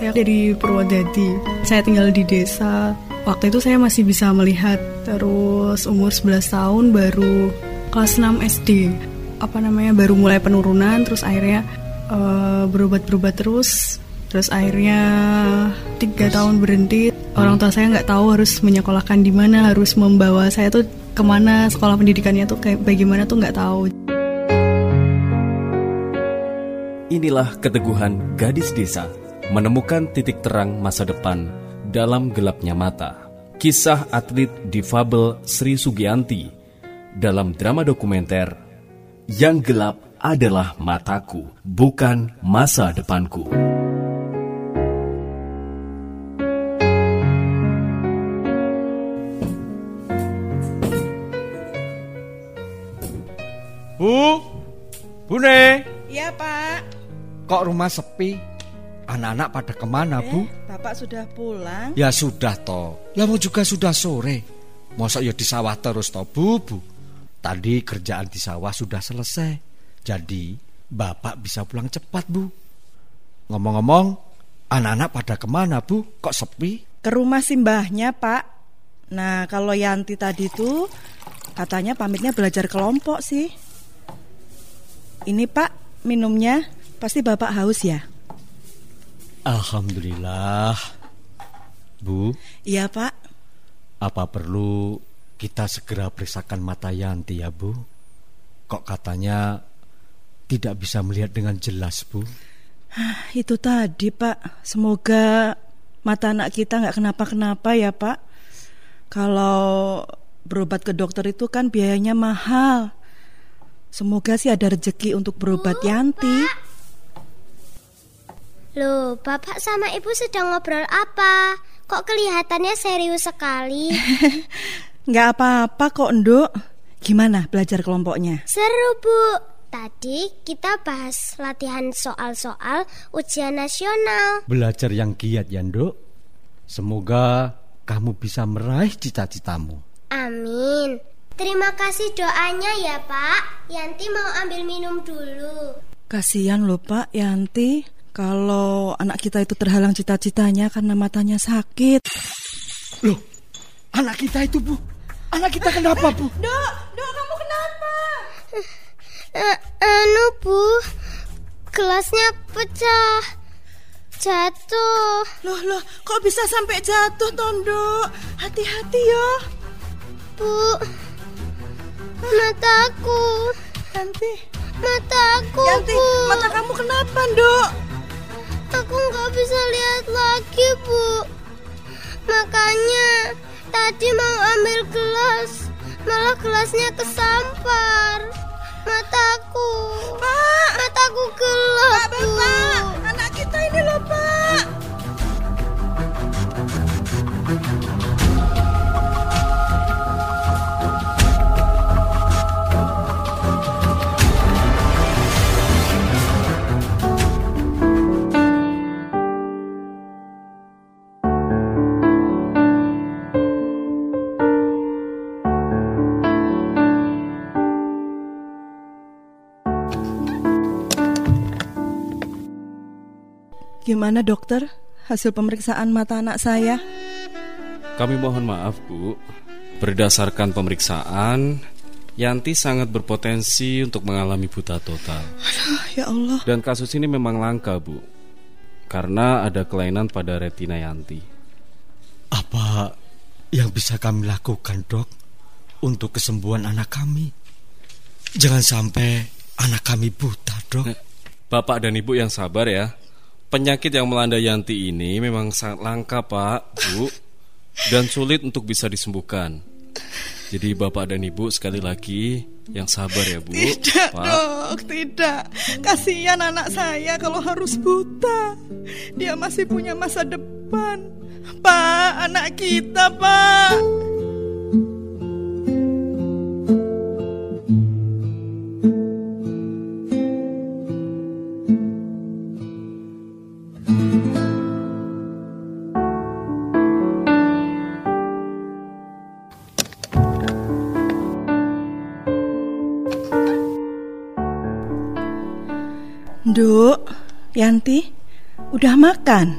Saya dari Purwodadi. Saya tinggal di desa. Waktu itu saya masih bisa melihat. Terus umur 11 tahun baru kelas 6 SD. Apa namanya baru mulai penurunan terus akhirnya uh, berobat-berobat terus. Terus akhirnya tiga tahun berhenti. Orang tua saya nggak tahu harus menyekolahkan di mana, harus membawa saya tuh ke mana sekolah pendidikannya tuh kayak bagaimana tuh nggak tahu. Inilah keteguhan gadis desa menemukan titik terang masa depan dalam gelapnya mata. Kisah atlet difabel Sri Sugianti dalam drama dokumenter Yang Gelap Adalah Mataku, Bukan Masa Depanku. Bu, Bune. Iya pak Kok rumah sepi? Anak-anak pada ke mana, eh, Bu? Bapak sudah pulang? Ya sudah, toh. Lalu juga sudah sore. Masa ya di sawah terus, toh, Bu, Bu. Tadi kerjaan di sawah sudah selesai. Jadi, Bapak bisa pulang cepat, Bu. Ngomong-ngomong, anak-anak pada ke mana, Bu? Kok sepi? Ke rumah simbahnya, Pak. Nah, kalau Yanti tadi tuh katanya pamitnya belajar kelompok sih. Ini, Pak, minumnya. Pasti Bapak haus ya? Alhamdulillah. Bu. Iya, Pak. Apa perlu kita segera periksakan mata Yanti ya, Bu? Kok katanya tidak bisa melihat dengan jelas, Bu? Itu tadi, Pak. Semoga mata anak kita nggak kenapa-kenapa ya, Pak. Kalau berobat ke dokter itu kan biayanya mahal. Semoga sih ada rezeki untuk berobat Yanti. Pak. Loh, Bapak sama Ibu sedang ngobrol apa? Kok kelihatannya serius sekali? Nggak apa-apa kok, Nduk. Gimana belajar kelompoknya? Seru, Bu. Tadi kita bahas latihan soal-soal ujian nasional. Belajar yang giat ya, Nduk. Semoga kamu bisa meraih cita-citamu. Amin. Terima kasih doanya ya, Pak. Yanti mau ambil minum dulu. Kasihan loh, Pak, Yanti. Kalau anak kita itu terhalang cita-citanya karena matanya sakit. Loh, anak kita itu, Bu. Anak kita kenapa, Bu? Dok, dok, kamu kenapa? Uh, anu, Bu. Kelasnya pecah. Jatuh. Loh, loh, kok bisa sampai jatuh, Tondo? Hati-hati ya. Bu. Mataku. Yanti. Mataku, Yanti, Bu. mata kamu kenapa, Dok? Aku nggak bisa lihat lagi, Bu. Makanya tadi mau ambil gelas, malah gelasnya kesampar. Mataku. Pak, mataku gelap, Pak, Bapak, anak kita ini loh, Gimana dokter? Hasil pemeriksaan mata anak saya? Kami mohon maaf, Bu. Berdasarkan pemeriksaan, Yanti sangat berpotensi untuk mengalami buta total. Aduh, ya Allah. Dan kasus ini memang langka, Bu. Karena ada kelainan pada retina Yanti. Apa yang bisa kami lakukan, Dok, untuk kesembuhan anak kami? Jangan sampai anak kami buta, Dok. Eh, Bapak dan Ibu yang sabar ya. Penyakit yang melanda Yanti ini memang sangat langka, Pak, Bu, dan sulit untuk bisa disembuhkan. Jadi Bapak dan Ibu sekali lagi yang sabar ya, Bu. Tidak, Pak. Dok, tidak. Kasihan anak saya kalau harus buta. Dia masih punya masa depan. Pak, anak kita, Pak. Duk, Yanti, udah makan?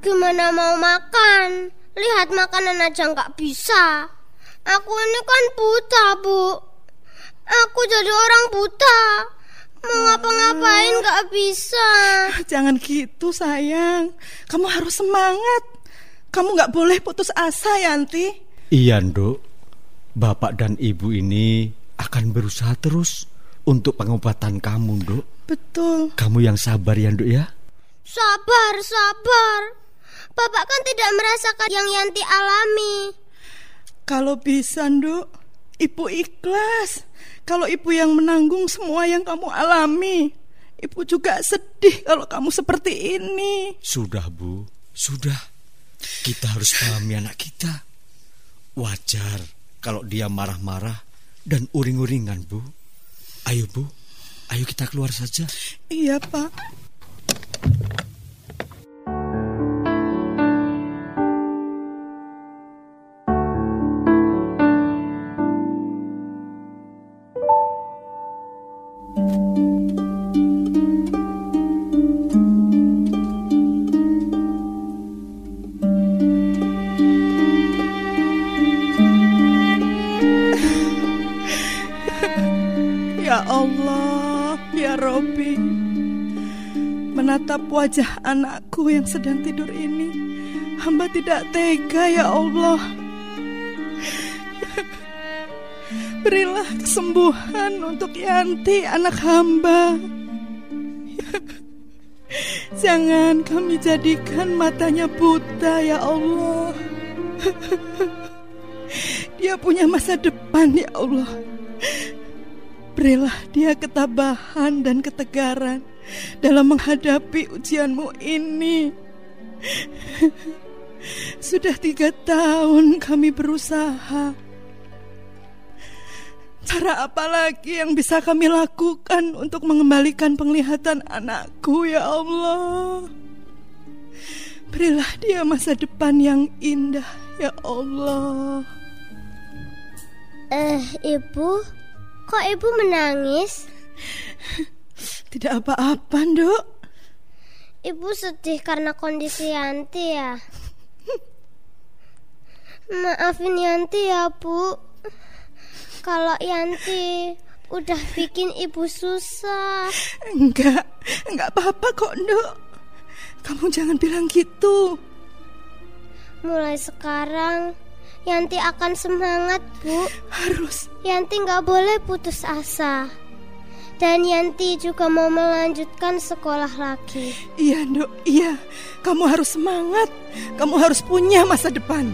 Gimana mau makan? Lihat makanan aja nggak bisa. Aku ini kan buta, Bu. Aku jadi orang buta. Mau ngapa-ngapain nggak bisa. Jangan gitu sayang. Kamu harus semangat. Kamu nggak boleh putus asa Yanti. Iya, Nduk. Bapak dan Ibu ini akan berusaha terus untuk pengobatan kamu, Nduk. Betul. Kamu yang sabar ya, Nduk ya. Sabar, sabar. Bapak kan tidak merasakan yang Yanti alami. Kalau bisa, Nduk, Ibu ikhlas. Kalau Ibu yang menanggung semua yang kamu alami. Ibu juga sedih kalau kamu seperti ini. Sudah, Bu. Sudah. Kita harus pahami anak kita. Wajar kalau dia marah-marah dan uring-uringan, Bu. Ayo, Bu. Ayo kita keluar saja. Iya, Pak. Menatap wajah anakku yang sedang tidur ini. Hamba tidak tega ya Allah. Berilah kesembuhan untuk Yanti anak hamba. Jangan kami jadikan matanya buta ya Allah. Dia punya masa depan ya Allah. Berilah dia ketabahan dan ketegaran dalam menghadapi ujianmu ini. Sudah tiga tahun kami berusaha. Cara apa lagi yang bisa kami lakukan untuk mengembalikan penglihatan anakku ya Allah? Berilah dia masa depan yang indah ya Allah. Eh, Ibu, kok Ibu menangis? Tidak apa-apa, Dok. Ibu sedih karena kondisi Yanti ya. Maafin Yanti ya, Bu. Kalau Yanti udah bikin Ibu susah. Enggak, enggak apa-apa kok, Dok. Kamu jangan bilang gitu. Mulai sekarang Yanti akan semangat, Bu. Harus. Yanti nggak boleh putus asa. Dan Yanti juga mau melanjutkan sekolah lagi. Iya, Dok. Iya. Kamu harus semangat. Kamu harus punya masa depan.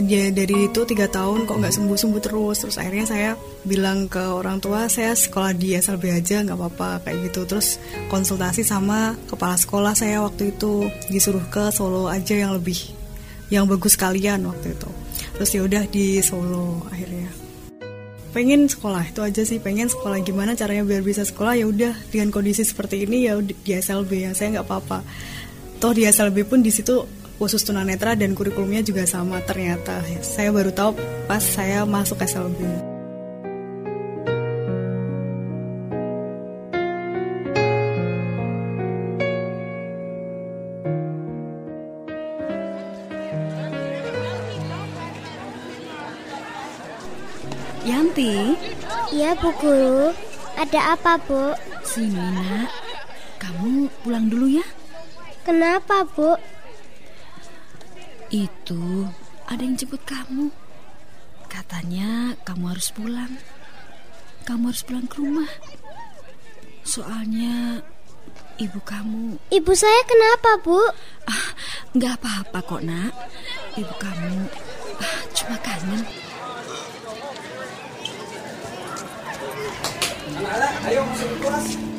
Dia dari itu tiga tahun kok nggak sembuh sembuh terus. Terus akhirnya saya bilang ke orang tua saya sekolah di SLB aja nggak apa-apa kayak gitu. Terus konsultasi sama kepala sekolah saya waktu itu. Disuruh ke Solo aja yang lebih yang bagus kalian waktu itu. Terus ya udah di Solo akhirnya. Pengen sekolah itu aja sih. Pengen sekolah gimana caranya biar bisa sekolah? Ya udah dengan kondisi seperti ini ya di SLB ya saya nggak apa-apa. Toh di SLB pun di situ khusus tunanetra dan kurikulumnya juga sama ternyata saya baru tahu pas saya masuk SLB Yanti, Iya, Bu Guru. Ada apa, Bu? sini nak. Kamu pulang dulu ya. Kenapa, Bu? Itu ada yang jemput kamu. Katanya kamu harus pulang. Kamu harus pulang ke rumah. Soalnya ibu kamu. Ibu saya kenapa, Bu? Ah, nggak apa-apa kok, Nak. Ibu kamu ah, cuma kangen. Ayo masuk kelas.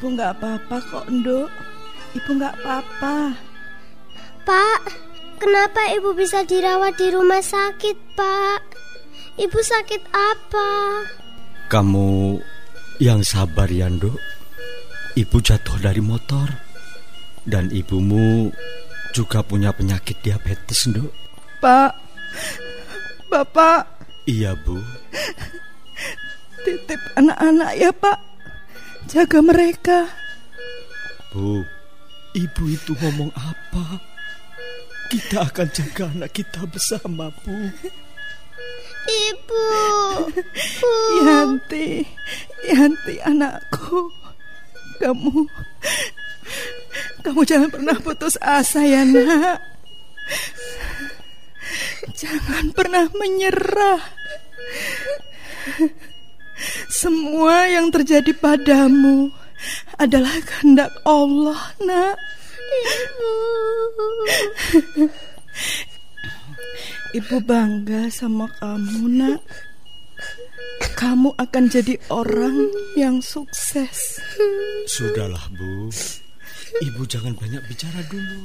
Ibu nggak apa-apa kok, Nduk. Ibu nggak apa-apa. Pak, kenapa ibu bisa dirawat di rumah sakit, Pak? Ibu sakit apa? Kamu yang sabar ya, Nduk. Ibu jatuh dari motor. Dan ibumu juga punya penyakit diabetes, Nduk. Pak, Bapak, Iya, Bu. titip anak-anak ya, Pak. Jaga mereka. Bu, ibu itu ngomong apa? Kita akan jaga anak kita bersama, Bu. Ibu. Yanti, Yanti anakku. Kamu Kamu jangan pernah putus asa ya, Nak. Jangan pernah menyerah. Semua yang terjadi padamu adalah kehendak Allah, Nak. Ibu bangga sama kamu, Nak. Kamu akan jadi orang yang sukses. Sudahlah, Bu. Ibu jangan banyak bicara dulu.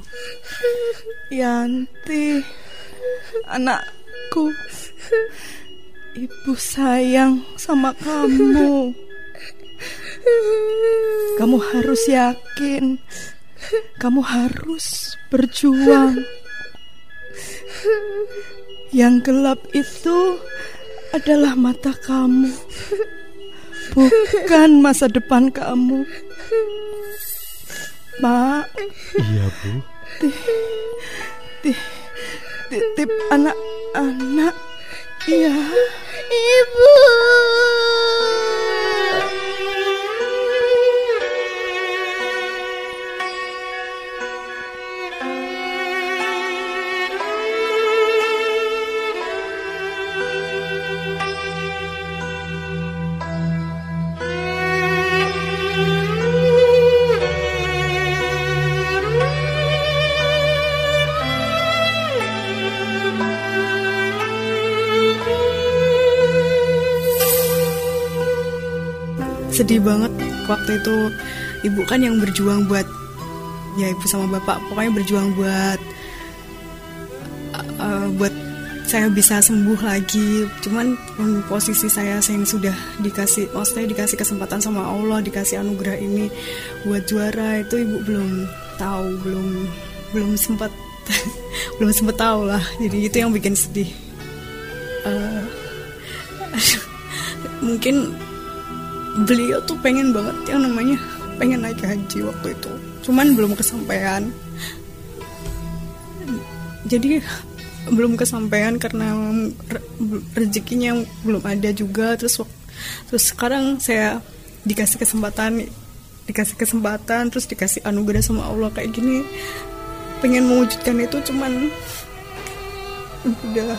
Yanti, anakku, ibu sayang sama kamu. Kamu harus yakin, kamu harus berjuang. Yang gelap itu adalah mata kamu, bukan masa depan kamu. Mak, Iya, Bu. titip anak-anak ya Ibu. Sedih banget. Waktu itu ibu kan yang berjuang buat ya ibu sama bapak pokoknya berjuang buat uh, buat saya bisa sembuh lagi. Cuman um, posisi saya yang sudah dikasih maksudnya dikasih kesempatan sama Allah dikasih anugerah ini buat juara itu ibu belum tahu belum belum sempat belum sempat tahu lah. Jadi itu yang bikin sedih. Uh, mungkin beliau tuh pengen banget yang namanya pengen naik haji waktu itu. Cuman belum kesampaian. Jadi belum kesampaian karena re- rezekinya belum ada juga. Terus terus sekarang saya dikasih kesempatan dikasih kesempatan terus dikasih anugerah sama Allah kayak gini. Pengen mewujudkan itu cuman udah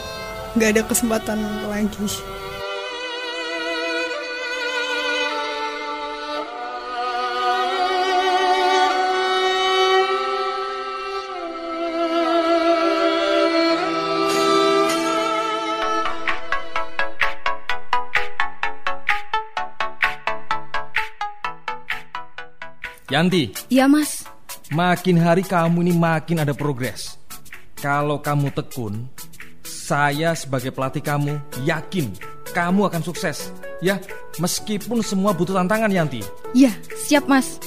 nggak ada kesempatan lagi Yanti, Iya mas, makin hari kamu ini makin ada progres. Kalau kamu tekun, saya sebagai pelatih kamu yakin kamu akan sukses. Ya, meskipun semua butuh tantangan Yanti. iya siap mas.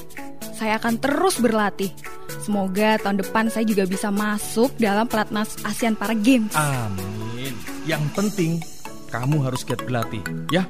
Saya akan terus berlatih. Semoga tahun depan saya juga bisa masuk dalam pelatnas ASEAN Para Games. Amin. Yang penting kamu harus giat berlatih, ya.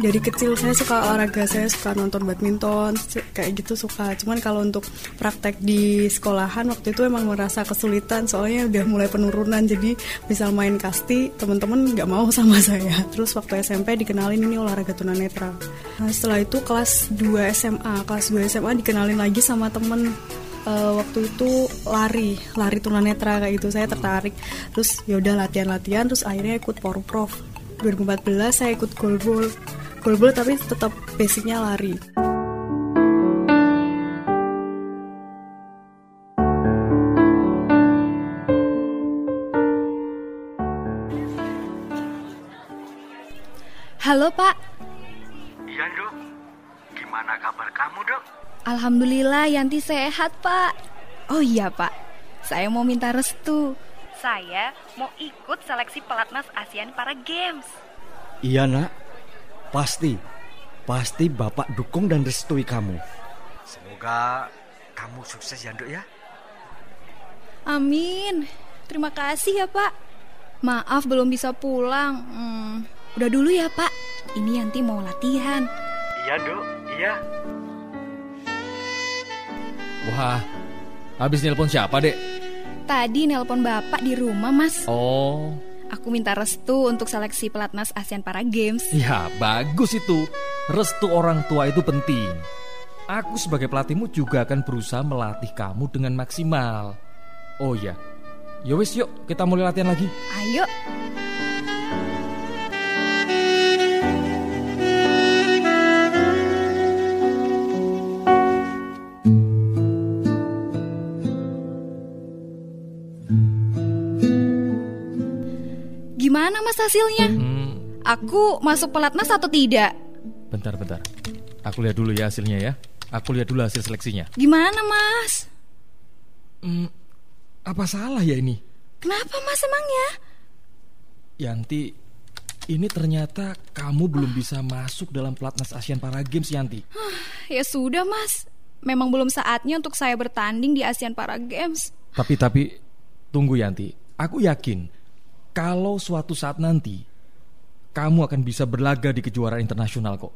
Dari kecil saya suka olahraga saya suka nonton badminton kayak gitu suka. Cuman kalau untuk praktek di sekolahan waktu itu emang merasa kesulitan soalnya udah mulai penurunan jadi misal main kasti teman-teman nggak mau sama saya. Terus waktu SMP dikenalin ini olahraga tunanetra. Nah, setelah itu kelas 2 SMA kelas 2 SMA dikenalin lagi sama temen. Eh, waktu itu lari lari tunanetra kayak gitu saya tertarik. Terus ya udah latihan-latihan terus akhirnya ikut porprov 2014 saya ikut golbol golbol tapi tetap basicnya lari Halo Pak, Iya dok, gimana kabar kamu dok? Alhamdulillah Yanti sehat Pak. Oh iya Pak, saya mau minta restu. Saya mau ikut seleksi pelatnas ASEAN Para Games. Iya nak, pasti, pasti bapak dukung dan restui kamu. Semoga kamu sukses ya dok ya. Amin. Terima kasih ya Pak. Maaf belum bisa pulang. Hmm, udah dulu ya Pak. Ini Yanti mau latihan. Iya dok, iya. Wah, habis nelpon siapa dek? Tadi nelpon Bapak di rumah Mas. Oh, Aku minta restu untuk seleksi pelatnas ASEAN Para Games. ya bagus itu. Restu orang tua itu penting. Aku sebagai pelatihmu juga akan berusaha melatih kamu dengan maksimal. Oh ya, ya wis yuk kita mulai latihan lagi. Ayo. Mas hasilnya? Hmm, Aku masuk pelatnas atau tidak? bentar bentar. Aku lihat dulu ya hasilnya ya. Aku lihat dulu hasil seleksinya. Gimana Mas? Hmm, apa salah ya ini? Kenapa Mas emangnya? Yanti, ini ternyata kamu belum bisa masuk dalam pelatnas Asian Para Games Yanti. Ya sudah Mas. Memang belum saatnya untuk saya bertanding di ASEAN Para Games. Tapi tapi tunggu Yanti, aku yakin kalau suatu saat nanti kamu akan bisa berlaga di kejuaraan internasional kok.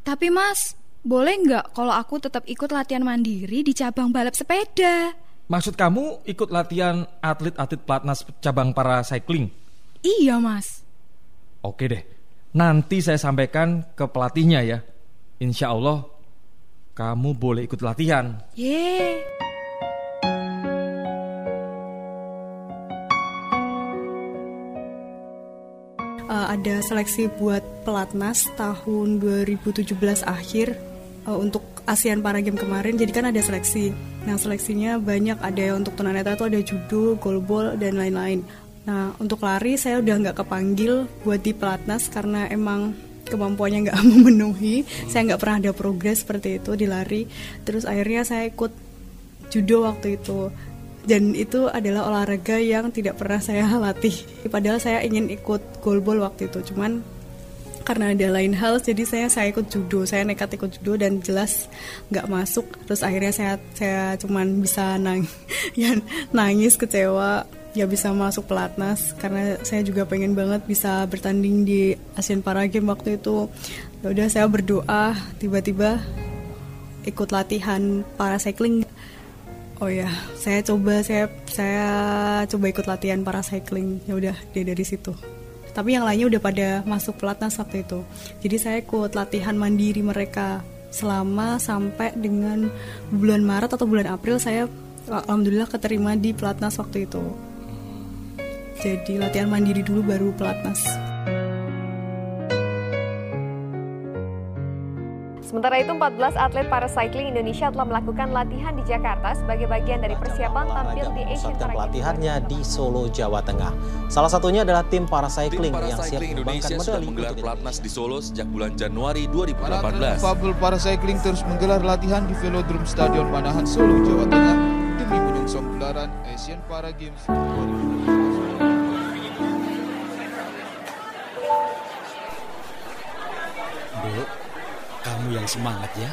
Tapi Mas, boleh nggak kalau aku tetap ikut latihan mandiri di cabang balap sepeda? Maksud kamu ikut latihan atlet-atlet pelatnas cabang para cycling? Iya Mas. Oke deh, nanti saya sampaikan ke pelatihnya ya. Insya Allah kamu boleh ikut latihan. Yeay. Ada seleksi buat pelatnas tahun 2017 akhir eh, untuk ASEAN Para Games kemarin jadi kan ada seleksi. Nah seleksinya banyak ada untuk tunanetra itu ada judo, goalball dan lain-lain. Nah untuk lari saya udah nggak kepanggil buat di pelatnas karena emang kemampuannya nggak memenuhi. Saya nggak pernah ada progres seperti itu di lari. Terus akhirnya saya ikut judo waktu itu dan itu adalah olahraga yang tidak pernah saya latih. Padahal saya ingin ikut goalball waktu itu. Cuman karena ada lain hal jadi saya saya ikut judo. Saya nekat ikut judo dan jelas nggak masuk. Terus akhirnya saya saya cuman bisa nang ya nangis kecewa. Ya bisa masuk pelatnas. Karena saya juga pengen banget bisa bertanding di Asian Para Games waktu itu. Ya udah saya berdoa tiba-tiba ikut latihan para cycling Oh ya, saya coba saya saya coba ikut latihan para cycling. Ya udah dia dari situ. Tapi yang lainnya udah pada masuk pelatnas waktu itu. Jadi saya ikut latihan mandiri mereka selama sampai dengan bulan Maret atau bulan April saya alhamdulillah keterima di pelatnas waktu itu. Jadi latihan mandiri dulu baru pelatnas. Sementara itu, 14 atlet para cycling Indonesia telah melakukan latihan di Jakarta sebagai bagian dari persiapan tampil di Asian Para Games pelatihannya di Solo, Jawa Tengah. Salah satunya adalah tim para Tim cycling para yang siap Indonesia sudah medali menggelar untuk pelatnas di Solo sejak bulan Januari Para 2018. Fabel para cycling terus menggelar latihan di Velodrome Stadion Manahan Solo, Jawa Tengah demi menyongsong gelaran Asian Para Games 2018. Kamu yang semangat ya.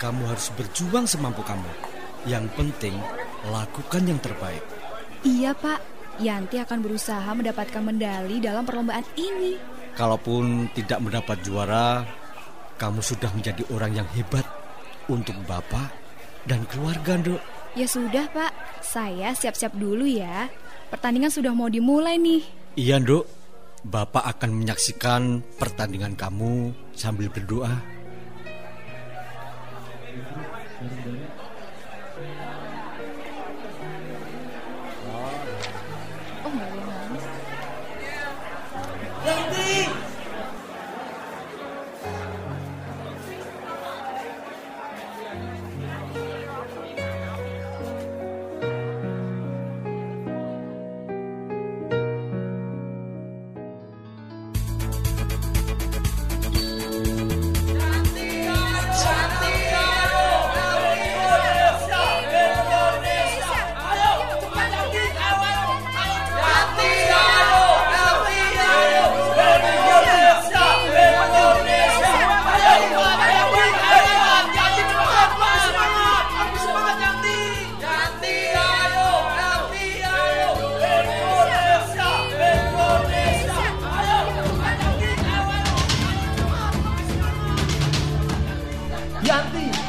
Kamu harus berjuang semampu kamu. Yang penting, lakukan yang terbaik. Iya Pak, Yanti akan berusaha mendapatkan medali dalam perlombaan ini. Kalaupun tidak mendapat juara, kamu sudah menjadi orang yang hebat untuk bapak dan keluarga, Dok. Ya sudah Pak, saya siap-siap dulu ya. Pertandingan sudah mau dimulai nih. Iya, Dok. Bapak akan menyaksikan pertandingan kamu sambil berdoa.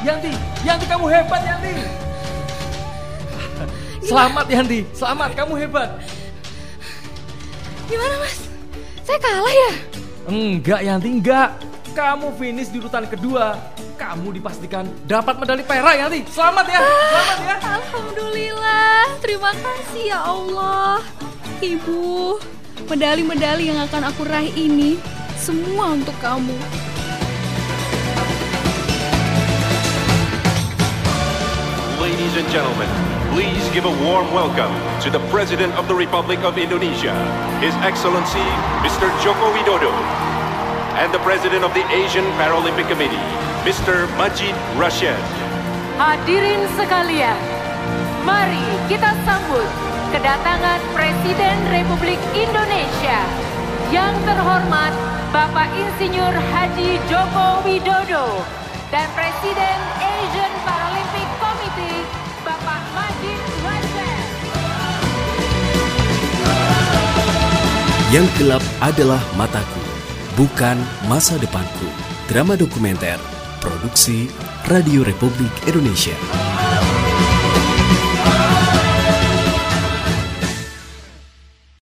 Yanti, Yanti kamu hebat Yanti. Selamat Yanti, selamat kamu hebat. Gimana mas? Saya kalah ya? Enggak Yanti, enggak. Kamu finish di urutan kedua. Kamu dipastikan dapat medali perak Yanti. Selamat ya, selamat ya. Alhamdulillah, terima kasih ya Allah. Ibu, medali-medali yang akan aku raih ini semua untuk kamu. Ladies and gentlemen, please give a warm welcome to the President of the Republic of Indonesia, His Excellency Mr. Joko Widodo, and the President of the Asian Paralympic Committee, Mr. Majid Rashid. Hadirin sekalian, mari kita sambut kedatangan Presiden Republik Indonesia yang terhormat Bapak Insinyur Haji Joko Widodo dan Presiden Asian Paralympic Yang gelap adalah mataku, bukan masa depanku. Drama dokumenter, produksi Radio Republik Indonesia.